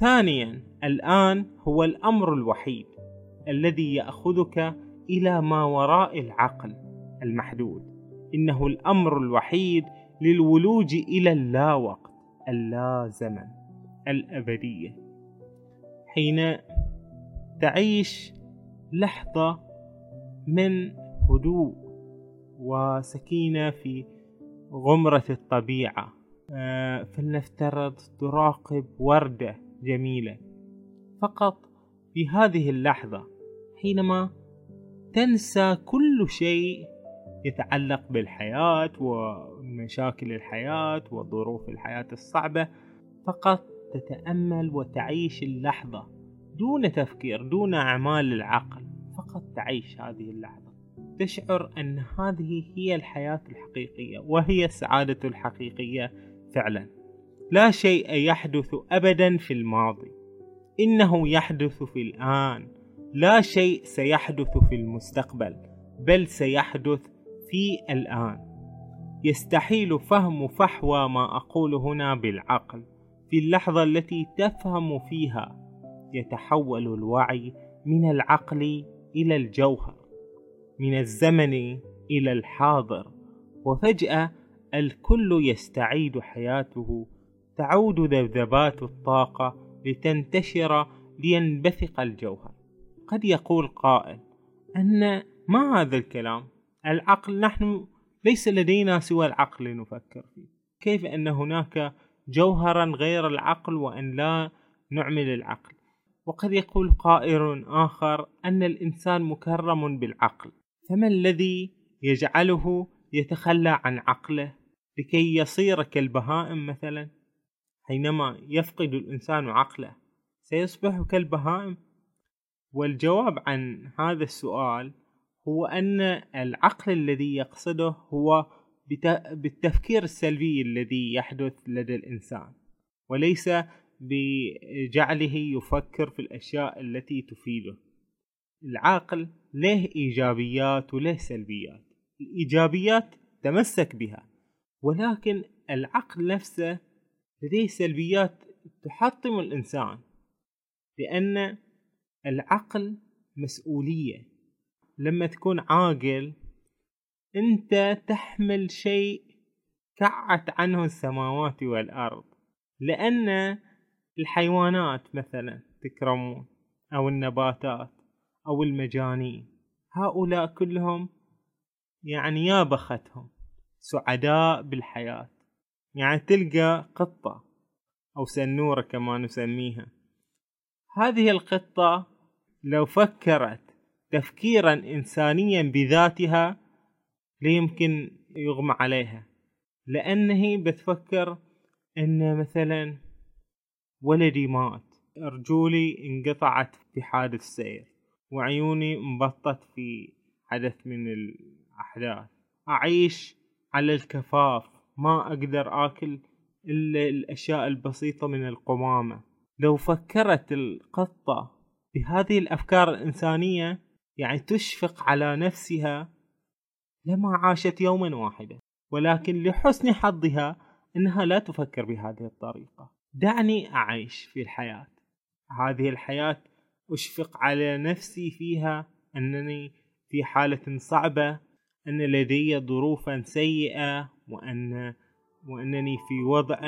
ثانيا الآن هو الأمر الوحيد الذي يأخذك إلى ما وراء العقل المحدود. إنه الأمر الوحيد للولوج إلى اللاوقت اللا زمن الأبدية. حين تعيش لحظة من هدوء وسكينة في غمرة الطبيعة آه، فلنفترض تراقب وردة جميلة. فقط في هذه اللحظة حينما تنسى كل شيء يتعلق بالحياة ومشاكل الحياة وظروف الحياة الصعبة فقط تتأمل وتعيش اللحظة دون تفكير دون أعمال العقل فقط تعيش هذه اللحظة. تشعر أن هذه هي الحياة الحقيقية وهي السعادة الحقيقية فعلا. لا شيء يحدث أبدا في الماضي. إنه يحدث في الآن. لا شيء سيحدث في المستقبل بل سيحدث في الآن. يستحيل فهم فحوى ما أقول هنا بالعقل في اللحظة التي تفهم فيها. يتحول الوعي من العقل إلى الجوهر من الزمن إلى الحاضر. وفجأة الكل يستعيد حياته تعود ذبذبات الطاقة لتنتشر لينبثق الجوهر. قد يقول قائل أن ما هذا الكلام؟ العقل نحن ليس لدينا سوى العقل لنفكر فيه. كيف أن هناك جوهرا غير العقل وأن لا نعمل العقل؟ وقد يقول قائل آخر أن الإنسان مكرم بالعقل. فما الذي يجعله يتخلى عن عقله؟ لكي يصير كالبهائم مثلا؟ حينما يفقد الإنسان عقله سيصبح كالبهائم. والجواب عن هذا السؤال هو أن العقل الذي يقصده هو بالتفكير السلبي الذي يحدث لدى الإنسان وليس بجعله يفكر في الأشياء التي تفيده. العقل له إيجابيات وله سلبيات؟ الإيجابيات تمسك بها ولكن العقل نفسه لديه سلبيات تحطم الإنسان لأن العقل مسؤولية. لما تكون عاقل أنت تحمل شيء كعت عنه السماوات والأرض لأن الحيوانات مثلا تكرمون أو النباتات أو المجانين هؤلاء كلهم يعني يا بختهم سعداء بالحياة. يعني تلقى قطة أو سنورة كما نسميها. هذه القطة لو فكرت تفكيرا إنسانيا بذاتها ليمكن يغمى عليها. لأنه بتفكر أن مثلا ولدي مات رجولي انقطعت في حادث سير وعيوني انبطت في حدث من الأحداث. أعيش على الكفاف ما أقدر آكل إلا الأشياء البسيطة من القمامة. لو فكرت القطة بهذه الأفكار الإنسانية يعني تشفق على نفسها لما عاشت يوما واحدا ولكن لحسن حظها أنها لا تفكر بهذه الطريقة. دعني أعيش في الحياة. هذه الحياة أشفق على نفسي فيها أنني في حالة صعبة أن لدي ظروفا سيئة وأن وأنني في وضع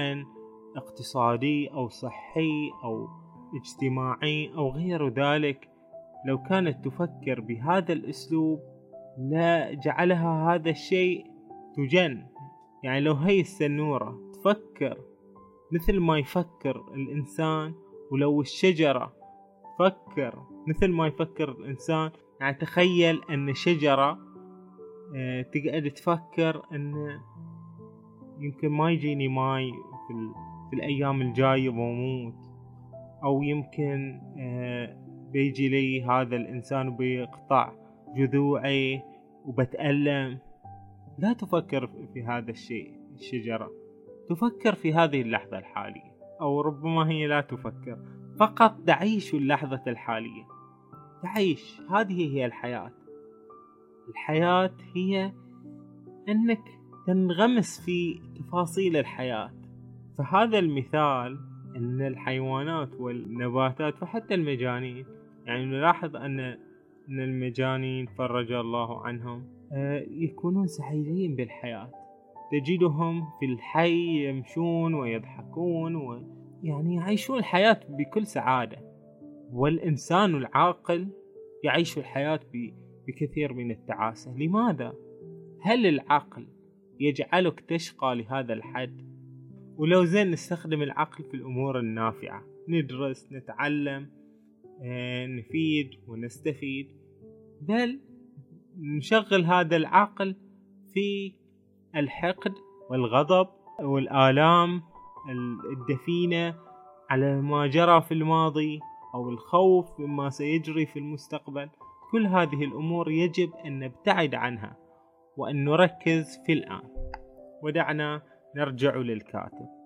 اقتصادي أو صحي أو اجتماعي أو غير ذلك لو كانت تفكر بهذا الأسلوب لا جعلها هذا الشيء تجن. يعني لو هي السنورة تفكر مثل ما يفكر الإنسان ولو الشجرة فكر مثل ما يفكر الإنسان. يعني تخيل أن شجرة آه، تقعد تفكر أن يمكن ما يجيني ماي في, في الأيام الجاية وموت أو يمكن آه، بيجي لي هذا الإنسان وبيقطع جذوعي وبتألم. لا تفكر في هذا الشيء الشجرة. تفكر في هذه اللحظة الحالية. أو ربما هي لا تفكر. فقط تعيش اللحظة الحالية. تعيش. هذه هي الحياة. الحياة هي أنك تنغمس في تفاصيل الحياة. فهذا المثال أن الحيوانات والنباتات وحتى المجانين يعني نلاحظ أن أن المجانين فرج الله عنهم آه، يكونون سعيدين بالحياة. تجدهم في الحي يمشون ويضحكون ويعني يعيشون الحياة بكل سعادة. والإنسان العاقل يعيش الحياة بكثير من التعاسة. لماذا؟ هل العقل يجعلك تشقى لهذا الحد؟ ولو زين نستخدم العقل في الأمور النافعة ندرس نتعلم آه، نفيد ونستفيد. بل نشغل هذا العقل في الحقد والغضب والآلام الدفينة على ما جرى في الماضي أو الخوف مما سيجري في المستقبل. كل هذه الأمور يجب أن نبتعد عنها. وأن نركز في الآن. ودعنا نرجع للكاتب.